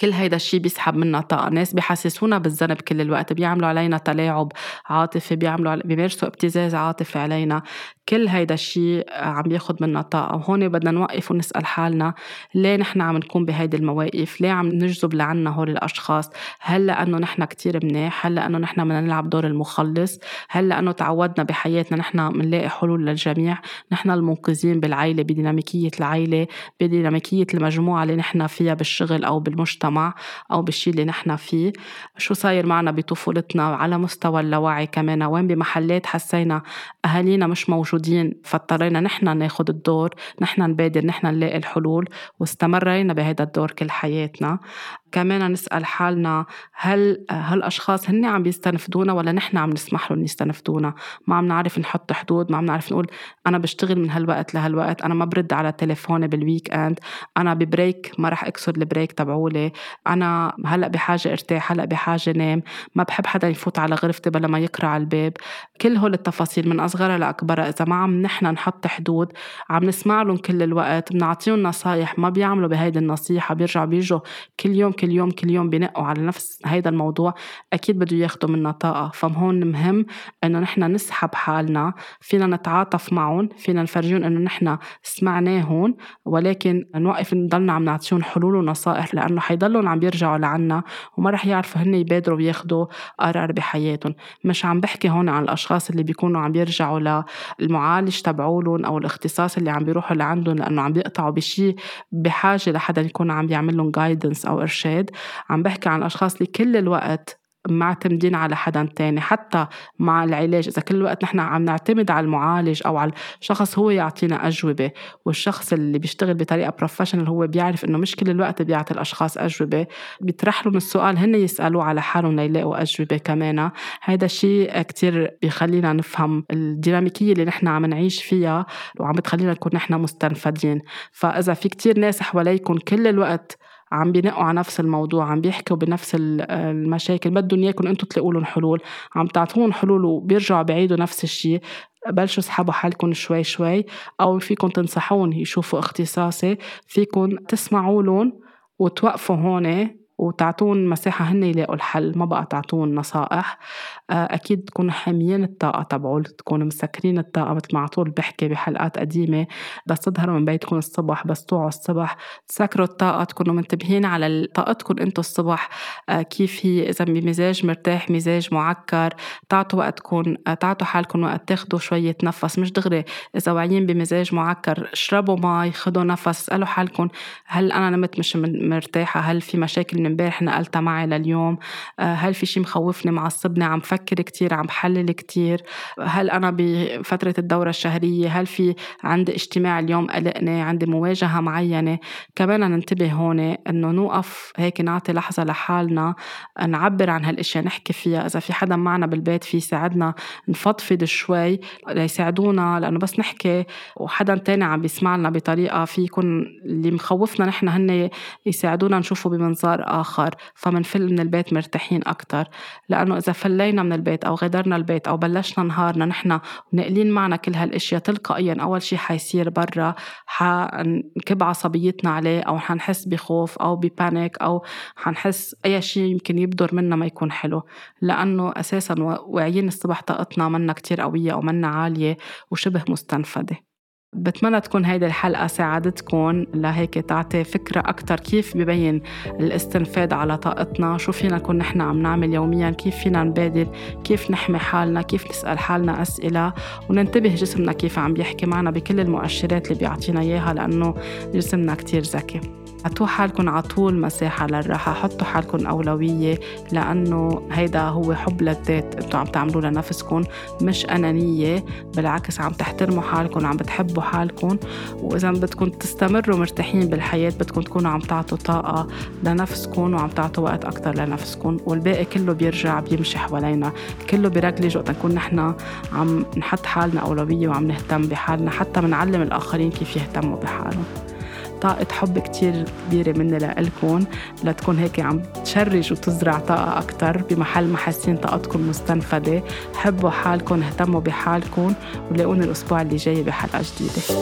كل هيدا الشيء بيسحب منا طاقة. ناس بيحسسونا بالذنب كل الوقت. بيعملوا علينا تلاعب عاطفي بيعملوا بيمارسوا ابتزاز عاطفي علينا. كل هيدا الشيء عم بياخد منا طاقة. وهون بدنا نوقف ونسأل حالنا ليه نحن عم نكون بهيدي المواقف؟ ليه عم نجذب لعنا هول الأشخاص؟ هل لأنه نحن كتير منيح؟ هل لأنه نحن بدنا نلعب دور المخلص؟ هل لأنه تعودنا بحياتنا نحن بنلاقي حلول للجميع؟ نحن المنقذين بالعيلة بديناميكية العيلة بديناميكية المجموعة اللي نحن فيها بالشغل أو بالمجتمع. بالمجتمع أو بالشي اللي نحن فيه. شو صاير معنا بطفولتنا على مستوى اللاوعي كمان؟ وين بمحلات حسينا أهالينا مش موجودين فاضطرينا نحن ناخد الدور نحن نبادر نحن نلاقي الحلول واستمرينا بهذا الدور كل حياتنا. كمان نسأل حالنا هل هالأشخاص هن عم بيستنفدونا ولا نحن عم نسمح لهم يستنفدونا؟ ما عم نعرف نحط حدود ما عم نعرف نقول أنا بشتغل من هالوقت لهالوقت أنا ما برد على تليفوني بال weekend أنا ب break ما رح أكسر ال break تبعولي أنا هلأ بحاجة ارتاح هلأ بحاجة نام ما بحب حدا يفوت على غرفتي بلا ما يقرع الباب. كل هول التفاصيل من أصغرها لأكبرها إذا ما عم نحن نحط حدود عم نسمع لهم كل الوقت بنعطيهم نصايح ما بيعملوا بهيدي النصيحة بيرجعوا بيجوا كل يوم كل يوم كل يوم بنقوا على نفس هيدا الموضوع أكيد بده ياخدوا منا طاقة. فهون مهم إنه نحن نسحب حالنا فينا نتعاطف معهم فينا نفرجيهم إنه نحن سمعناهم ولكن نوقف نضلنا عم نعطيهم حلول ونصائح لأنه حيضلوا عم بيرجعوا لعنا وما رح يعرفوا هن يبادروا وياخدوا قرار بحياتهم مش عم بحكي هون عن الأشخاص اللي بيكونوا عم بيرجعوا للمعالج تبعولن أو الاختصاص اللي عم بيروحوا لعندهم لأنه عم بيقطعوا بشي بحاجة لحدا يكون عم بيعمل لهم guidance أو إرشاد عم بحكي عن أشخاص اللي كل الوقت معتمدين على حدا تاني حتى مع العلاج. إذا كل الوقت نحن عم نعتمد على المعالج أو على الشخص هو يعطينا أجوبة والشخص اللي بيشتغل بطريقة professional هو بيعرف إنه مش كل الوقت بيعطي الأشخاص أجوبة. بيطرح لهم السؤال هن يسألوه على حالهم ليلاقوا أجوبة كمان. هذا الشيء كتير بيخلينا نفهم الديناميكية اللي نحن عم نعيش فيها وعم بتخلينا نكون نحن مستنفدين فإذا في كتير ناس حواليكم كل الوقت عم بينقوا على نفس الموضوع عم بيحكوا بنفس المشاكل. بدهم اياكم أنتم تلاقوا لهم حلول. عم تعطوهم حلول وبيرجعوا بعيدوا نفس الشيء بلشوا اسحبوا حالكم شوي شوي. أو فيكم تنصحون يشوفوا اختصاصي. فيكم تسمعوا لهم وتوقفوا هون وتعطون مساحة هن يلاقوا الحل ما بقى تعطون نصائح. آه، أكيد تكونوا حاميين الطاقة تبعول تكونوا مسكرين الطاقة مثل ما على طول بحكي بحلقات قديمة. بس تظهروا من بيتكم الصبح بس توعوا الصبح. تسكروا الطاقة تكونوا منتبهين على طاقتكم أنتم الصبح. آه، كيف هي؟ إذا بمزاج مرتاح مزاج معكر. تعطوا وقتكم تعطوا حالكم وقت تاخدوا شوية نفس. مش دغري إذا واعيين بمزاج معكر اشربوا مي خدوا نفس اسألوا حالكم هل أنا نمت مش مرتاحة؟ هل في مشاكل امبارح نقلتها معي لليوم. هل في شيء مخوفني معصبني عم بفكر كتير عم بحلل كتير. هل أنا بفترة الدورة الشهرية هل في عندي اجتماع اليوم قلقني؟ عندي مواجهة معينة؟ كمان ننتبه هون إنه نوقف هيك نعطي لحظة لحالنا نعبر عن هالأشياء نحكي فيها. إذا في حدا معنا بالبيت في يساعدنا نفضفض شوي ليساعدونا لأنه بس نحكي. وحدا تاني عم بيسمع لنا بطريقة في يكون اللي مخوفنا نحن هن يساعدونا نشوفه بمنظار آخر فمنفل من البيت مرتاحين أكتر. لأنه إذا فلينا من البيت أو غادرنا البيت أو بلشنا نهارنا نحن ناقلين معنا كل هالأشياء تلقائيا أول شي حيصير برا حنكب عصبيتنا عليه أو حنحس بخوف أو ببانيك أو حنحس أي شيء يمكن يبدر منا ما يكون حلو. لأنه أساسا واعيين الصبح طاقتنا منا كتير قوية أو منا عالية وشبه مستنفدة بتمنى تكون هيدي الحلقة ساعدتكم لهيك تعطي فكرة أكتر كيف ببين الاستنفاد على طاقتنا شو فينا نكون نحن عم نعمل يوميا كيف فينا نبادر كيف نحمي حالنا كيف نسأل حالنا أسئلة وننتبه جسمنا كيف عم بيحكي معنا بكل المؤشرات اللي بيعطينا إياها لأنه جسمنا كتير ذكي. اعطوا حالكم على طول مساحة للراحة حطوا حالكم أولوية لأنه هيدا هو حب للذات أنتوا عم تعملوه لنفسكم مش أنانية بالعكس عم تحترموا حالكم عم بتحبوا حالكم وإذا بدكم تستمروا مرتاحين بالحياة بدكم تكونوا عم تعطوا طاقة لنفسكم وعم تعطوا وقت أكتر لنفسكم والباقي كله بيرجع بيمشي حوالينا كله بيرجلج وقت نكون نحن عم نحط حالنا أولوية وعم نهتم بحالنا حتى منعلم الآخرين كيف يهتموا بحالهم. طاقة حب كتير كبيرة مني لإلكم لتكون هيك عم تشرج وتزرع طاقة أكتر بمحل ما حاسين طاقتكم مستنفدة حبوا حالكم اهتموا بحالكم ولاقوني الأسبوع اللي جاي بحلقة جديدة.